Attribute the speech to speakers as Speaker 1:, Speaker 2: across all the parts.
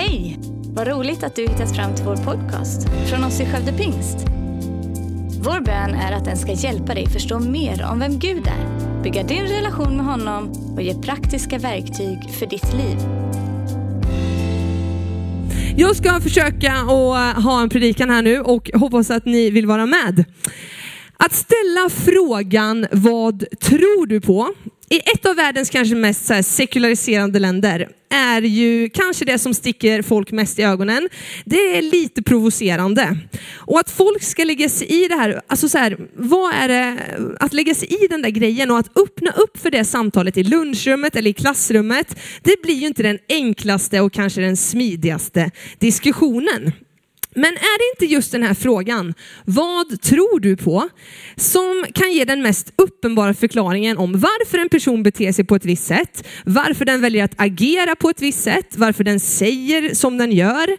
Speaker 1: Hej! Vad roligt att du hittat fram till vår podcast från oss i Skövde Pingst. Vår bön är att den ska hjälpa dig förstå mer om vem Gud är, bygga din relation med honom och ge praktiska verktyg för ditt liv.
Speaker 2: Jag ska försöka att eh, ha en predikan här nu och hoppas att ni vill vara med. Att ställa frågan vad tror du på? I ett av världens kanske mest så sekulariserande länder är ju kanske det som sticker folk mest i ögonen. Det är lite provocerande. Och att folk ska lägga sig i det här, alltså så här, vad är det, att lägga sig i den där grejen och att öppna upp för det samtalet i lunchrummet eller i klassrummet, det blir ju inte den enklaste och kanske den smidigaste diskussionen. Men är det inte just den här frågan, vad tror du på, som kan ge den mest uppenbara förklaringen om varför en person beter sig på ett visst sätt, varför den väljer att agera på ett visst sätt, varför den säger som den gör.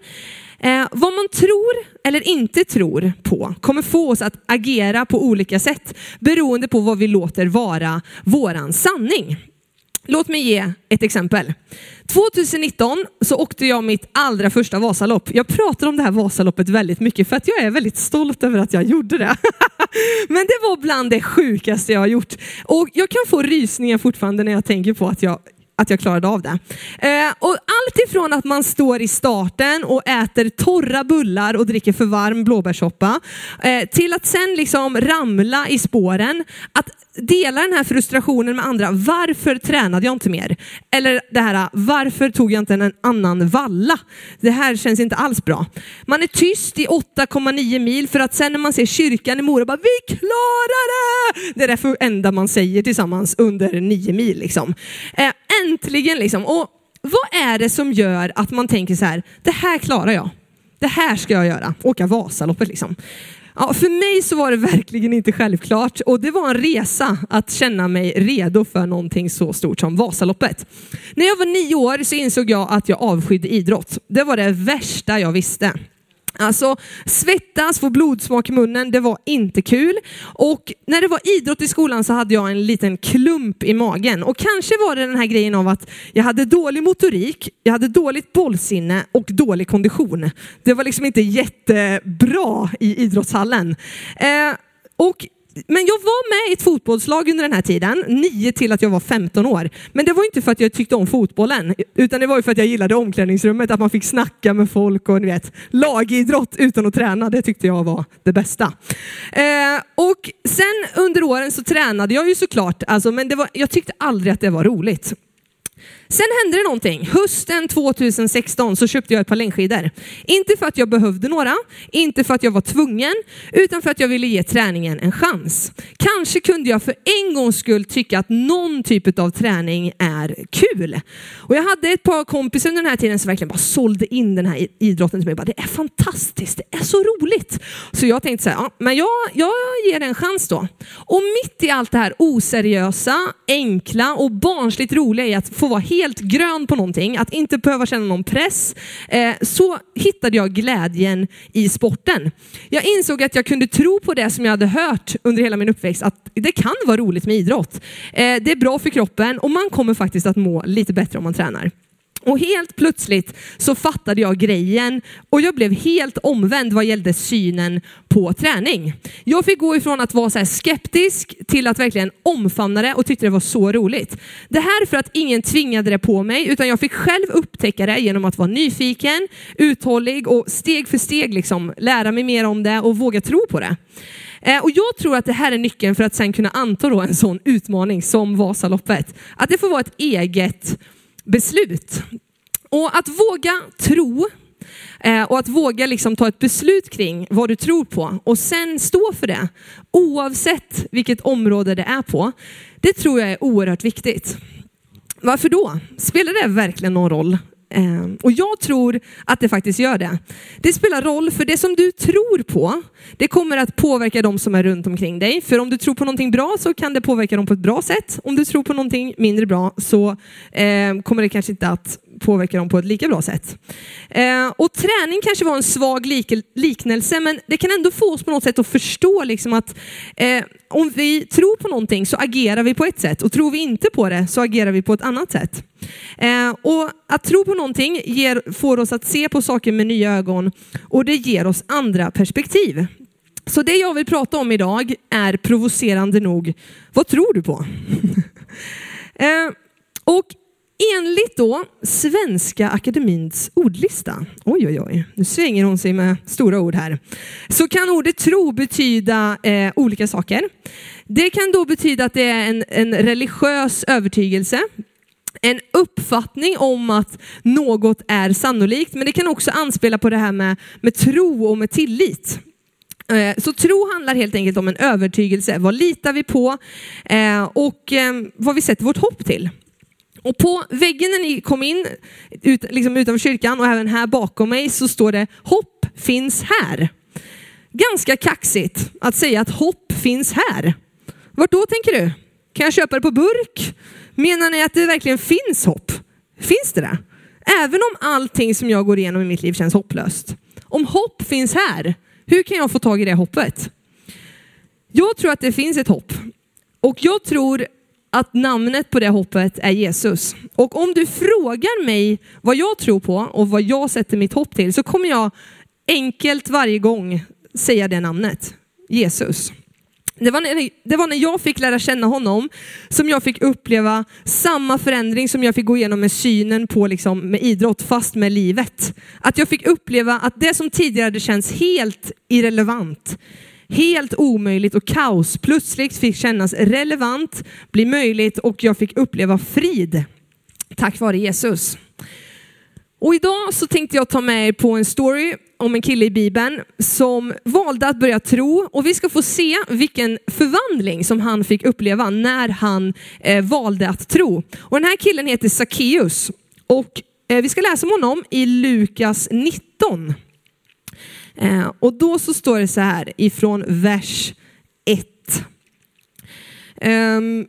Speaker 2: Eh, vad man tror eller inte tror på kommer få oss att agera på olika sätt beroende på vad vi låter vara våran sanning. Låt mig ge ett exempel. 2019 så åkte jag mitt allra första Vasalopp. Jag pratar om det här Vasaloppet väldigt mycket för att jag är väldigt stolt över att jag gjorde det. Men det var bland det sjukaste jag har gjort. Och jag kan få rysningar fortfarande när jag tänker på att jag att jag klarade av det. Eh, och allt ifrån att man står i starten och äter torra bullar och dricker för varm blåbärssoppa eh, till att sen liksom ramla i spåren, att dela den här frustrationen med andra. Varför tränade jag inte mer? Eller det här, varför tog jag inte en annan valla? Det här känns inte alls bra. Man är tyst i 8,9 mil för att sen när man ser kyrkan i Mora bara vi klarar det! Det är det enda man säger tillsammans under 9 mil liksom. Eh, äntligen liksom. Och vad är det som gör att man tänker så här, det här klarar jag. Det här ska jag göra, åka Vasaloppet liksom. Ja, för mig så var det verkligen inte självklart och det var en resa att känna mig redo för någonting så stort som Vasaloppet. När jag var nio år så insåg jag att jag avskydde idrott. Det var det värsta jag visste. Alltså svettas, få blodsmak i munnen, det var inte kul. Och när det var idrott i skolan så hade jag en liten klump i magen. Och kanske var det den här grejen av att jag hade dålig motorik, jag hade dåligt bollsinne och dålig kondition. Det var liksom inte jättebra i idrottshallen. Eh, och men jag var med i ett fotbollslag under den här tiden, nio till att jag var 15 år. Men det var inte för att jag tyckte om fotbollen, utan det var för att jag gillade omklädningsrummet, att man fick snacka med folk och ni vet, lagidrott utan att träna, det tyckte jag var det bästa. Eh, och sen under åren så tränade jag ju såklart, alltså, men det var, jag tyckte aldrig att det var roligt. Sen hände det någonting. Hösten 2016 så köpte jag ett par längdskidor. Inte för att jag behövde några, inte för att jag var tvungen, utan för att jag ville ge träningen en chans. Kanske kunde jag för en gångs skull tycka att någon typ av träning är kul. Och jag hade ett par kompisar under den här tiden som verkligen bara sålde in den här idrotten till mig. Bara, det är fantastiskt, det är så roligt. Så jag tänkte så här, ja, men jag, jag ger det en chans då. Och mitt i allt det här oseriösa, enkla och barnsligt roliga i att få vara helt helt grön på någonting, att inte behöva känna någon press, eh, så hittade jag glädjen i sporten. Jag insåg att jag kunde tro på det som jag hade hört under hela min uppväxt, att det kan vara roligt med idrott. Eh, det är bra för kroppen och man kommer faktiskt att må lite bättre om man tränar. Och helt plötsligt så fattade jag grejen och jag blev helt omvänd vad gällde synen på träning. Jag fick gå ifrån att vara så skeptisk till att verkligen omfamna det och tyckte det var så roligt. Det här för att ingen tvingade det på mig utan jag fick själv upptäcka det genom att vara nyfiken, uthållig och steg för steg liksom lära mig mer om det och våga tro på det. Eh, och jag tror att det här är nyckeln för att sen kunna anta en sån utmaning som Vasaloppet. Att det får vara ett eget beslut. Och att våga tro eh, och att våga liksom ta ett beslut kring vad du tror på och sen stå för det oavsett vilket område det är på. Det tror jag är oerhört viktigt. Varför då? Spelar det verkligen någon roll Ehm, och jag tror att det faktiskt gör det. Det spelar roll, för det som du tror på, det kommer att påverka de som är runt omkring dig. För om du tror på någonting bra så kan det påverka dem på ett bra sätt. Om du tror på någonting mindre bra så eh, kommer det kanske inte att påverka dem på ett lika bra sätt. Eh, och träning kanske var en svag lik liknelse, men det kan ändå få oss på något sätt att förstå liksom att eh, om vi tror på någonting så agerar vi på ett sätt och tror vi inte på det så agerar vi på ett annat sätt. Eh, och att tro på någonting ger, får oss att se på saker med nya ögon och det ger oss andra perspektiv. Så det jag vill prata om idag är provocerande nog, vad tror du på? eh, och enligt då Svenska Akademins ordlista, oj oj oj, nu svänger hon sig med stora ord här, så kan ordet tro betyda eh, olika saker. Det kan då betyda att det är en, en religiös övertygelse, en uppfattning om att något är sannolikt, men det kan också anspela på det här med, med tro och med tillit. Eh, så tro handlar helt enkelt om en övertygelse. Vad litar vi på eh, och eh, vad vi sätter vårt hopp till. Och på väggen när ni kom in ut, liksom utanför kyrkan och även här bakom mig så står det hopp finns här. Ganska kaxigt att säga att hopp finns här. Vart då tänker du? Kan jag köpa det på burk? Menar ni att det verkligen finns hopp? Finns det det? Även om allting som jag går igenom i mitt liv känns hopplöst. Om hopp finns här, hur kan jag få tag i det hoppet? Jag tror att det finns ett hopp. Och jag tror att namnet på det hoppet är Jesus. Och om du frågar mig vad jag tror på och vad jag sätter mitt hopp till så kommer jag enkelt varje gång säga det namnet. Jesus. Det var, när, det var när jag fick lära känna honom som jag fick uppleva samma förändring som jag fick gå igenom med synen på liksom, med idrott, fast med livet. Att jag fick uppleva att det som tidigare hade känts helt irrelevant, helt omöjligt och kaos plötsligt fick kännas relevant, bli möjligt och jag fick uppleva frid tack vare Jesus. Och idag så tänkte jag ta med er på en story om en kille i Bibeln som valde att börja tro och vi ska få se vilken förvandling som han fick uppleva när han eh, valde att tro. Och den här killen heter Sackeus och eh, vi ska läsa om honom i Lukas 19. Eh, och då så står det så här ifrån vers 1. Um, ehm,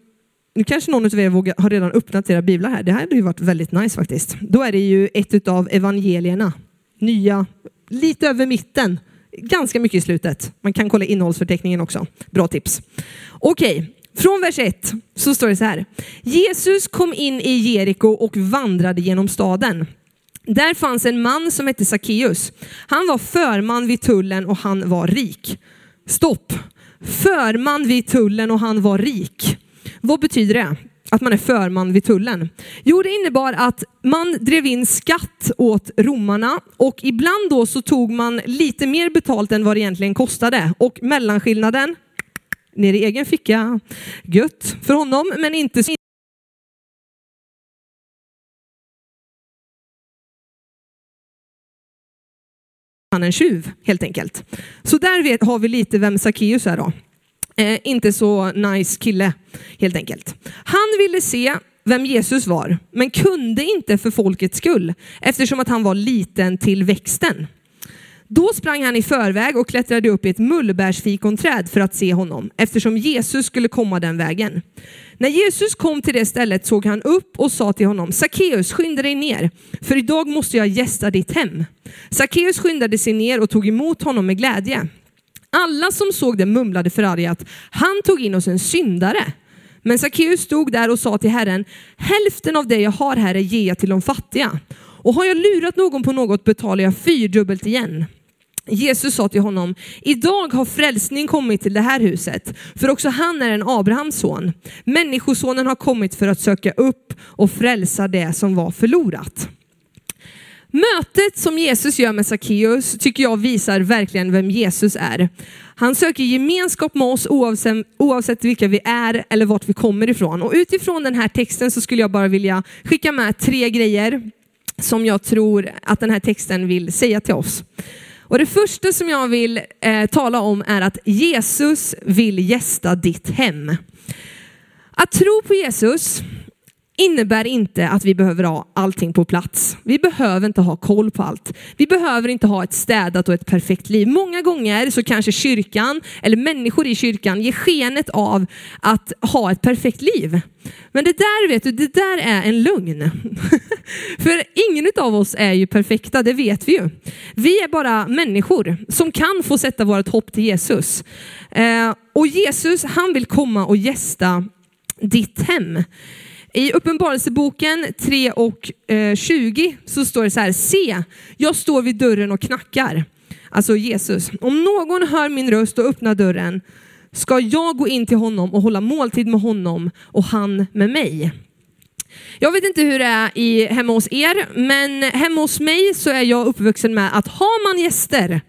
Speaker 2: nu kanske någon av er vågar, har redan öppnat era biblar här. Det här hade ju varit väldigt nice faktiskt. Då är det ju ett av evangelierna. Nya, lite över mitten. Ganska mycket i slutet. Man kan kolla innehållsförteckningen också. Bra tips. Okej, okay. från vers 1 så står det så här. Jesus kom in i Jeriko och vandrade genom staden. Där fanns en man som hette Sackeus. Han var förman vid tullen och han var rik. Stopp! Förman vid tullen och han var rik. Vad betyder det? Att man är förman vid tullen? Jo, det innebar att man drev in skatt åt romarna och ibland då så tog man lite mer betalt än vad det egentligen kostade och mellanskillnaden ner i egen ficka. Gött för honom, men inte han en tjuv helt enkelt. Så där vet, har vi lite vem Sackeus är då. Eh, inte så nice kille helt enkelt. Han ville se vem Jesus var, men kunde inte för folkets skull eftersom att han var liten till växten. Då sprang han i förväg och klättrade upp i ett mullbärsfikonträd för att se honom, eftersom Jesus skulle komma den vägen. När Jesus kom till det stället såg han upp och sa till honom, Sackeus, skynda dig ner, för idag måste jag gästa ditt hem. Sackeus skyndade sig ner och tog emot honom med glädje. Alla som såg det mumlade förargat, han tog in oss en syndare. Men Sackeus stod där och sa till Herren, hälften av det jag har här ger jag till de fattiga. Och har jag lurat någon på något betalar jag fyrdubbelt igen. Jesus sa till honom, idag har frälsning kommit till det här huset, för också han är en Abrahams son. Människosonen har kommit för att söka upp och frälsa det som var förlorat. Mötet som Jesus gör med Sackeus tycker jag visar verkligen vem Jesus är. Han söker gemenskap med oss oavsett, oavsett vilka vi är eller vart vi kommer ifrån. Och utifrån den här texten så skulle jag bara vilja skicka med tre grejer som jag tror att den här texten vill säga till oss. Och det första som jag vill eh, tala om är att Jesus vill gästa ditt hem. Att tro på Jesus innebär inte att vi behöver ha allting på plats. Vi behöver inte ha koll på allt. Vi behöver inte ha ett städat och ett perfekt liv. Många gånger så kanske kyrkan eller människor i kyrkan ger skenet av att ha ett perfekt liv. Men det där vet du, det där är en lögn. För ingen av oss är ju perfekta, det vet vi ju. Vi är bara människor som kan få sätta vårt hopp till Jesus. Eh, och Jesus, han vill komma och gästa ditt hem. I Uppenbarelseboken 3 och eh, 20 så står det så här, se, jag står vid dörren och knackar. Alltså Jesus. Om någon hör min röst och öppnar dörren ska jag gå in till honom och hålla måltid med honom och han med mig. Jag vet inte hur det är i, hemma hos er, men hemma hos mig så är jag uppvuxen med att har man gäster,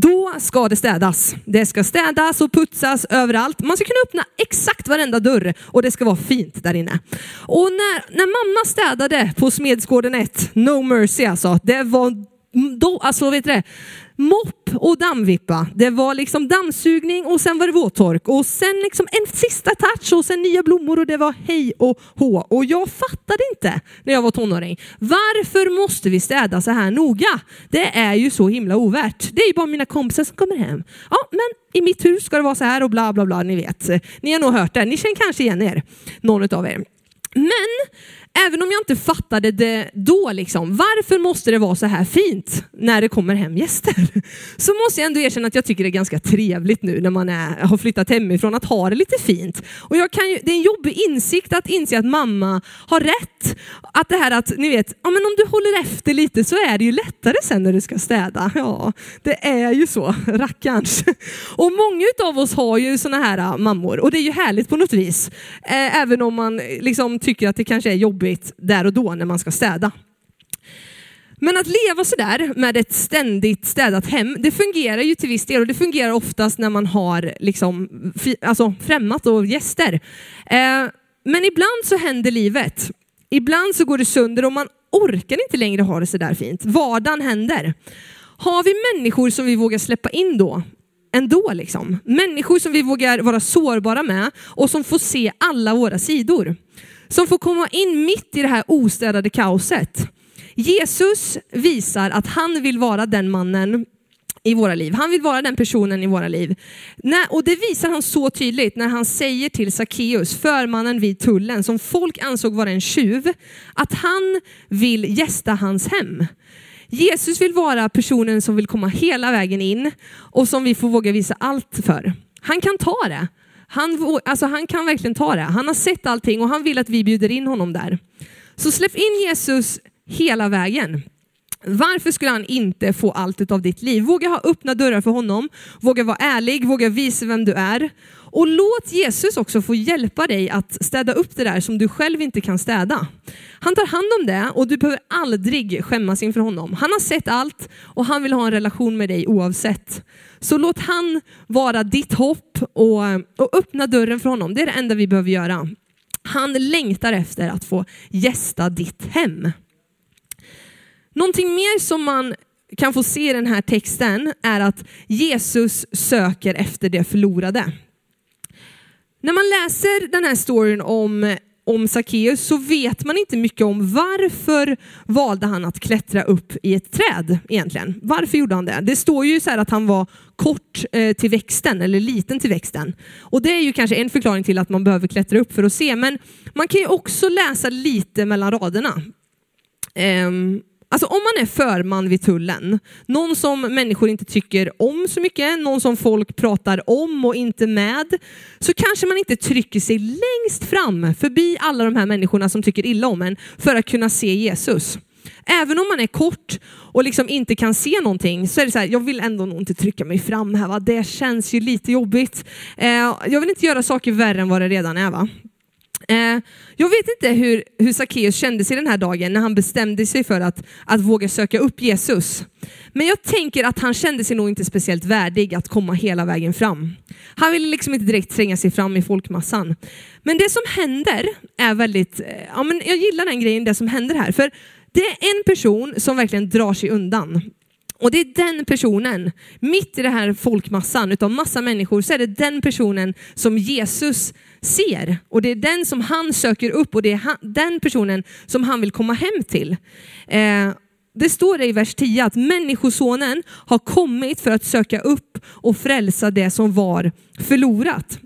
Speaker 2: då ska det städas. Det ska städas och putsas överallt. Man ska kunna öppna exakt varenda dörr och det ska vara fint där inne. Och när, när mamma städade på Smedsgården 1, no mercy alltså, det var då, alltså vet du det, mopp och dammvippa. Det var liksom dammsugning och sen var det våttork och sen liksom en sista touch och sen nya blommor och det var hej och hå. Och jag fattade inte när jag var tonåring. Varför måste vi städa så här noga? Det är ju så himla ovärt. Det är ju bara mina kompisar som kommer hem. Ja, men i mitt hus ska det vara så här och bla bla bla, ni vet. Ni har nog hört det. Ni känner kanske igen er, någon av er. Men även om jag inte fattade det då, liksom, varför måste det vara så här fint när det kommer hem gäster? Så måste jag ändå erkänna att jag tycker det är ganska trevligt nu när man är, har flyttat hemifrån att ha det lite fint. Och jag kan ju, det är en jobbig insikt att inse att mamma har rätt. Att det här att, ni vet, ja, men om du håller efter lite så är det ju lättare sen när du ska städa. Ja, det är ju så, rackarns. Och många av oss har ju såna här äh, mammor och det är ju härligt på något vis. Även om man liksom tycker att det kanske är jobbigt jobbigt där och då när man ska städa. Men att leva sådär med ett ständigt städat hem, det fungerar ju till viss del och det fungerar oftast när man har liksom, alltså främmat och gäster. Eh, men ibland så händer livet. Ibland så går det sönder och man orkar inte längre ha det sådär fint. Vardagen händer. Har vi människor som vi vågar släppa in då? Ändå liksom. Människor som vi vågar vara sårbara med och som får se alla våra sidor som får komma in mitt i det här ostädade kaoset. Jesus visar att han vill vara den mannen i våra liv. Han vill vara den personen i våra liv. och det visar han så tydligt när han säger till Sackeus, förmannen vid tullen, som folk ansåg vara en tjuv, att han vill gästa hans hem. Jesus vill vara personen som vill komma hela vägen in och som vi får våga visa allt för. Han kan ta det. Han, alltså han kan verkligen ta det. Han har sett allting och han vill att vi bjuder in honom där. Så släpp in Jesus hela vägen. Varför skulle han inte få allt av ditt liv? Våga ha öppna dörrar för honom, våga vara ärlig, våga visa vem du är. Och låt Jesus också få hjälpa dig att städa upp det där som du själv inte kan städa. Han tar hand om det och du behöver aldrig skämmas inför honom. Han har sett allt och han vill ha en relation med dig oavsett. Så låt han vara ditt hopp och, och öppna dörren för honom. Det är det enda vi behöver göra. Han längtar efter att få gästa ditt hem. Någonting mer som man kan få se i den här texten är att Jesus söker efter det förlorade. När man läser den här storyn om om Sackeus så vet man inte mycket om varför valde han att klättra upp i ett träd egentligen. Varför gjorde han det? Det står ju så att han var kort eh, till växten eller liten till växten. Och det är ju kanske en förklaring till att man behöver klättra upp för att se. Men man kan ju också läsa lite mellan raderna. Ehm, Alltså om man är förman vid tullen, någon som människor inte tycker om så mycket, någon som folk pratar om och inte med, så kanske man inte trycker sig längst fram förbi alla de här människorna som tycker illa om en för att kunna se Jesus. Även om man är kort och liksom inte kan se någonting så är det så här, jag vill ändå nog inte trycka mig fram här. Va? Det känns ju lite jobbigt. Eh, jag vill inte göra saker värre än vad det redan är. Va? Eh, jag vet inte hur, hur Sackeus kände sig den här dagen när han bestämde sig för att, att våga söka upp Jesus. Men jag tänker att han kände sig nog inte speciellt värdig att komma hela vägen fram. Han ville liksom inte direkt tränga sig fram i folkmassan. Men det som händer är väldigt, eh, ja men jag gillar den grejen, det som händer här. För det är en person som verkligen drar sig undan. Och det är den personen, mitt i den här folkmassan utav massa människor, så är det den personen som Jesus ser. Och det är den som han söker upp och det är han, den personen som han vill komma hem till. Eh, det står det i vers 10 att människosonen har kommit för att söka upp och frälsa det som var förlorat.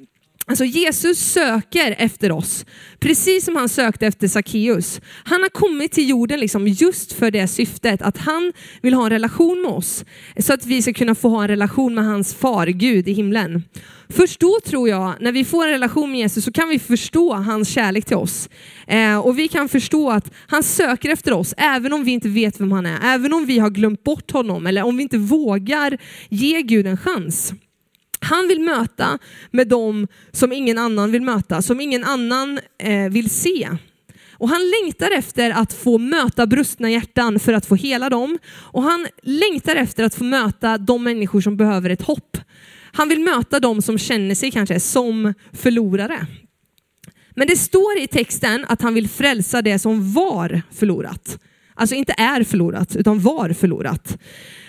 Speaker 2: Alltså Jesus söker efter oss, precis som han sökte efter Sackeus. Han har kommit till jorden liksom just för det syftet, att han vill ha en relation med oss, så att vi ska kunna få ha en relation med hans far, Gud i himlen. Först då tror jag, när vi får en relation med Jesus, så kan vi förstå hans kärlek till oss. Eh, och vi kan förstå att han söker efter oss, även om vi inte vet vem han är, även om vi har glömt bort honom, eller om vi inte vågar ge Gud en chans. Han vill möta med dem som ingen annan vill möta, som ingen annan eh, vill se. Och han längtar efter att få möta brustna hjärtan för att få hela dem. Och han längtar efter att få möta de människor som behöver ett hopp. Han vill möta dem som känner sig kanske som förlorare. Men det står i texten att han vill frälsa det som var förlorat. Alltså inte är förlorat, utan var förlorat.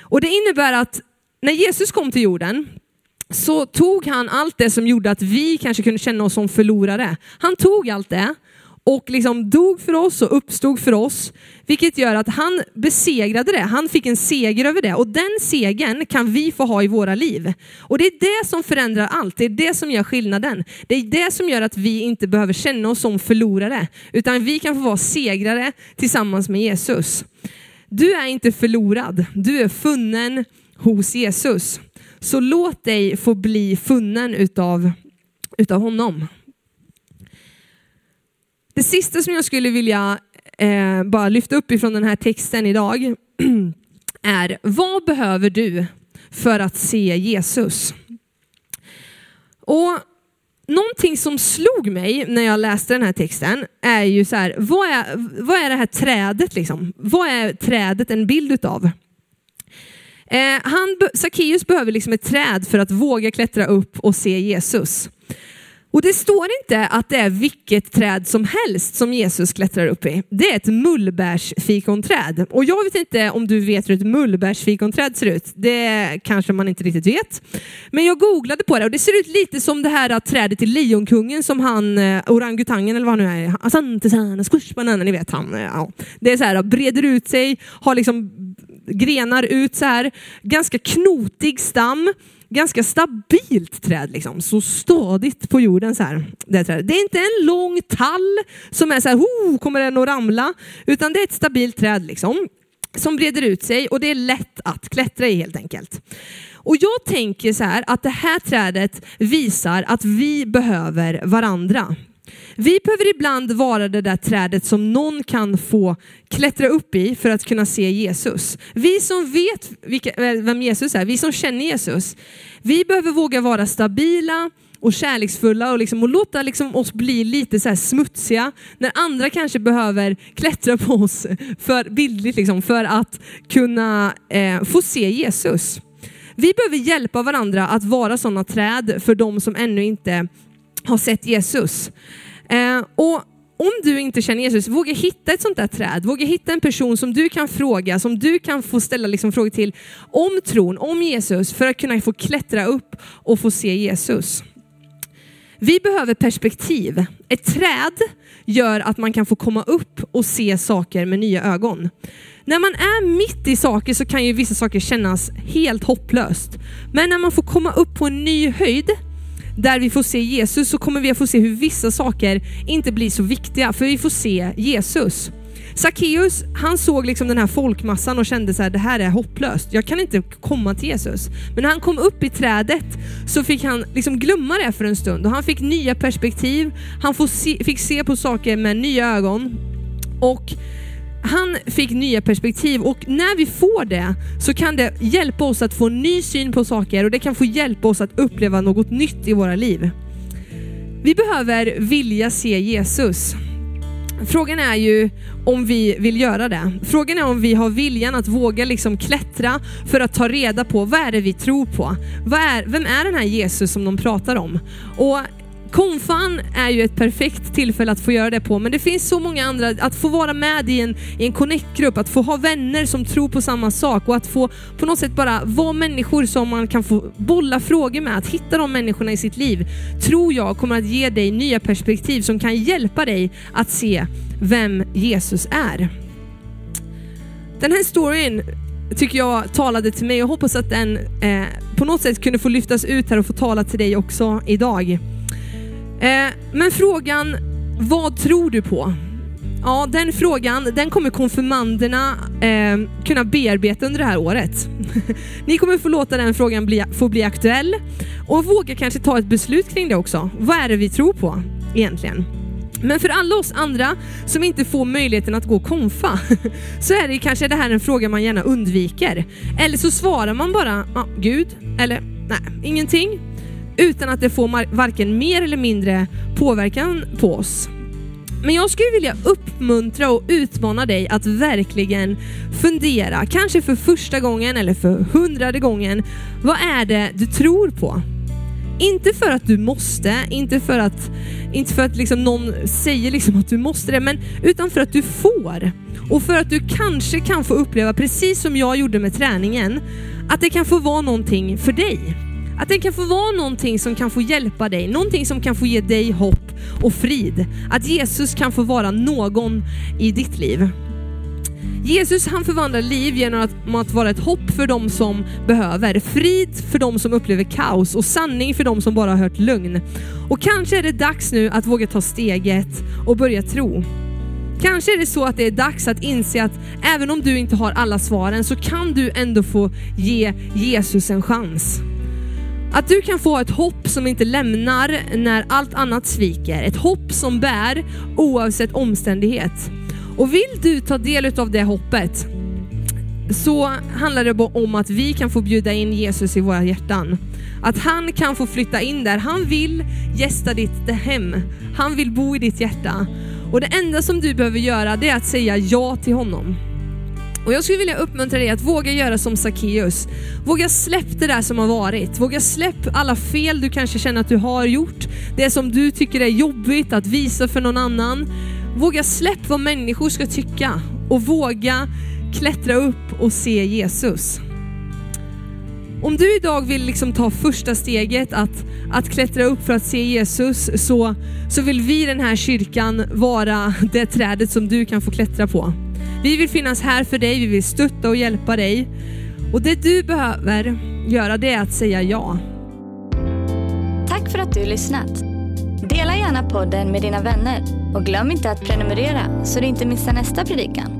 Speaker 2: Och det innebär att när Jesus kom till jorden så tog han allt det som gjorde att vi kanske kunde känna oss som förlorare. Han tog allt det och liksom dog för oss och uppstod för oss, vilket gör att han besegrade det. Han fick en seger över det och den segern kan vi få ha i våra liv. Och det är det som förändrar allt. Det är det som gör skillnaden. Det är det som gör att vi inte behöver känna oss som förlorare, utan vi kan få vara segrare tillsammans med Jesus. Du är inte förlorad. Du är funnen hos Jesus. Så låt dig få bli funnen utav, utav honom. Det sista som jag skulle vilja eh, bara lyfta upp ifrån den här texten idag är, vad behöver du för att se Jesus? Och Någonting som slog mig när jag läste den här texten är ju så här, vad är, vad är det här trädet liksom? Vad är trädet en bild utav? Eh, han, Sackeus behöver liksom ett träd för att våga klättra upp och se Jesus. Och det står inte att det är vilket träd som helst som Jesus klättrar upp i. Det är ett mullbärsfikonträd. Och jag vet inte om du vet hur ett mullbärsfikonträd ser ut. Det kanske man inte riktigt vet. Men jag googlade på det och det ser ut lite som det här trädet i Lejonkungen som han, eh, orangutangen eller vad han nu är, Asante squishbananen, ni vet han. Eh, ja. Det är så här, breder ut sig, har liksom grenar ut så här, ganska knotig stam ganska stabilt träd, liksom. så stadigt på jorden. Så här, det, trädet. det är inte en lång tall som är så här, oh, kommer den att ramla, utan det är ett stabilt träd liksom, som breder ut sig och det är lätt att klättra i helt enkelt. Och jag tänker så här att det här trädet visar att vi behöver varandra. Vi behöver ibland vara det där trädet som någon kan få klättra upp i för att kunna se Jesus. Vi som vet vilka, eh, vem Jesus är, vi som känner Jesus, vi behöver våga vara stabila och kärleksfulla och, liksom, och låta liksom oss bli lite så smutsiga när andra kanske behöver klättra på oss för, bildligt liksom, för att kunna eh, få se Jesus. Vi behöver hjälpa varandra att vara sådana träd för de som ännu inte har sett Jesus. Eh, och om du inte känner Jesus, våga hitta ett sånt där träd. Våga hitta en person som du kan fråga, som du kan få ställa liksom frågor till om tron, om Jesus, för att kunna få klättra upp och få se Jesus. Vi behöver perspektiv. Ett träd gör att man kan få komma upp och se saker med nya ögon. När man är mitt i saker så kan ju vissa saker kännas helt hopplöst. Men när man får komma upp på en ny höjd där vi får se Jesus så kommer vi att få se hur vissa saker inte blir så viktiga, för vi får se Jesus. Sackeus, han såg liksom den här folkmassan och kände så här, det här är hopplöst. Jag kan inte komma till Jesus. Men när han kom upp i trädet så fick han liksom glömma det för en stund och han fick nya perspektiv. Han fick se på saker med nya ögon. Och han fick nya perspektiv och när vi får det så kan det hjälpa oss att få en ny syn på saker och det kan få hjälpa oss att uppleva något nytt i våra liv. Vi behöver vilja se Jesus. Frågan är ju om vi vill göra det. Frågan är om vi har viljan att våga liksom klättra för att ta reda på vad är det vi tror på? Är, vem är den här Jesus som de pratar om? Och Konfan är ju ett perfekt tillfälle att få göra det på, men det finns så många andra. Att få vara med i en, i en connect-grupp, att få ha vänner som tror på samma sak och att få på något sätt bara vara människor som man kan få bolla frågor med, att hitta de människorna i sitt liv, tror jag kommer att ge dig nya perspektiv som kan hjälpa dig att se vem Jesus är. Den här storyn tycker jag talade till mig. Jag hoppas att den eh, på något sätt kunde få lyftas ut här och få tala till dig också idag. Eh, men frågan, vad tror du på? Ja, den frågan den kommer konfirmanderna eh, kunna bearbeta under det här året. Ni kommer få låta den frågan bli, få bli aktuell och våga kanske ta ett beslut kring det också. Vad är det vi tror på egentligen? Men för alla oss andra som inte får möjligheten att gå konfa så är det kanske det här en fråga man gärna undviker. Eller så svarar man bara ja, Gud eller nej, ingenting utan att det får varken mer eller mindre påverkan på oss. Men jag skulle vilja uppmuntra och utmana dig att verkligen fundera, kanske för första gången eller för hundrade gången, vad är det du tror på? Inte för att du måste, inte för att, inte för att liksom någon säger liksom att du måste det, men utan för att du får. Och för att du kanske kan få uppleva, precis som jag gjorde med träningen, att det kan få vara någonting för dig. Att den kan få vara någonting som kan få hjälpa dig, någonting som kan få ge dig hopp och frid. Att Jesus kan få vara någon i ditt liv. Jesus han förvandlar liv genom att, att vara ett hopp för de som behöver, frid för de som upplever kaos och sanning för de som bara har hört lögn. Och kanske är det dags nu att våga ta steget och börja tro. Kanske är det så att det är dags att inse att även om du inte har alla svaren så kan du ändå få ge Jesus en chans. Att du kan få ett hopp som inte lämnar när allt annat sviker. Ett hopp som bär oavsett omständighet. Och vill du ta del av det hoppet så handlar det om att vi kan få bjuda in Jesus i våra hjärtan. Att han kan få flytta in där. Han vill gästa ditt hem. Han vill bo i ditt hjärta. Och det enda som du behöver göra det är att säga ja till honom. Och jag skulle vilja uppmuntra dig att våga göra som Sackeus. Våga släpp det där som har varit. Våga släpp alla fel du kanske känner att du har gjort. Det som du tycker är jobbigt att visa för någon annan. Våga släpp vad människor ska tycka och våga klättra upp och se Jesus. Om du idag vill liksom ta första steget att, att klättra upp för att se Jesus så, så vill vi i den här kyrkan vara det trädet som du kan få klättra på. Vi vill finnas här för dig, vi vill stötta och hjälpa dig. Och det du behöver göra det är att säga ja.
Speaker 1: Tack för att du lyssnat. Dela gärna podden med dina vänner och glöm inte att prenumerera så du inte missar nästa predikan.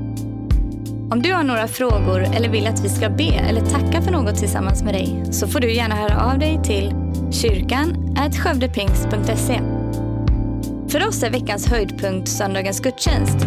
Speaker 1: Om du har några frågor eller vill att vi ska be eller tacka för något tillsammans med dig så får du gärna höra av dig till kyrkan skövdepingst.se. För oss är veckans höjdpunkt söndagens gudstjänst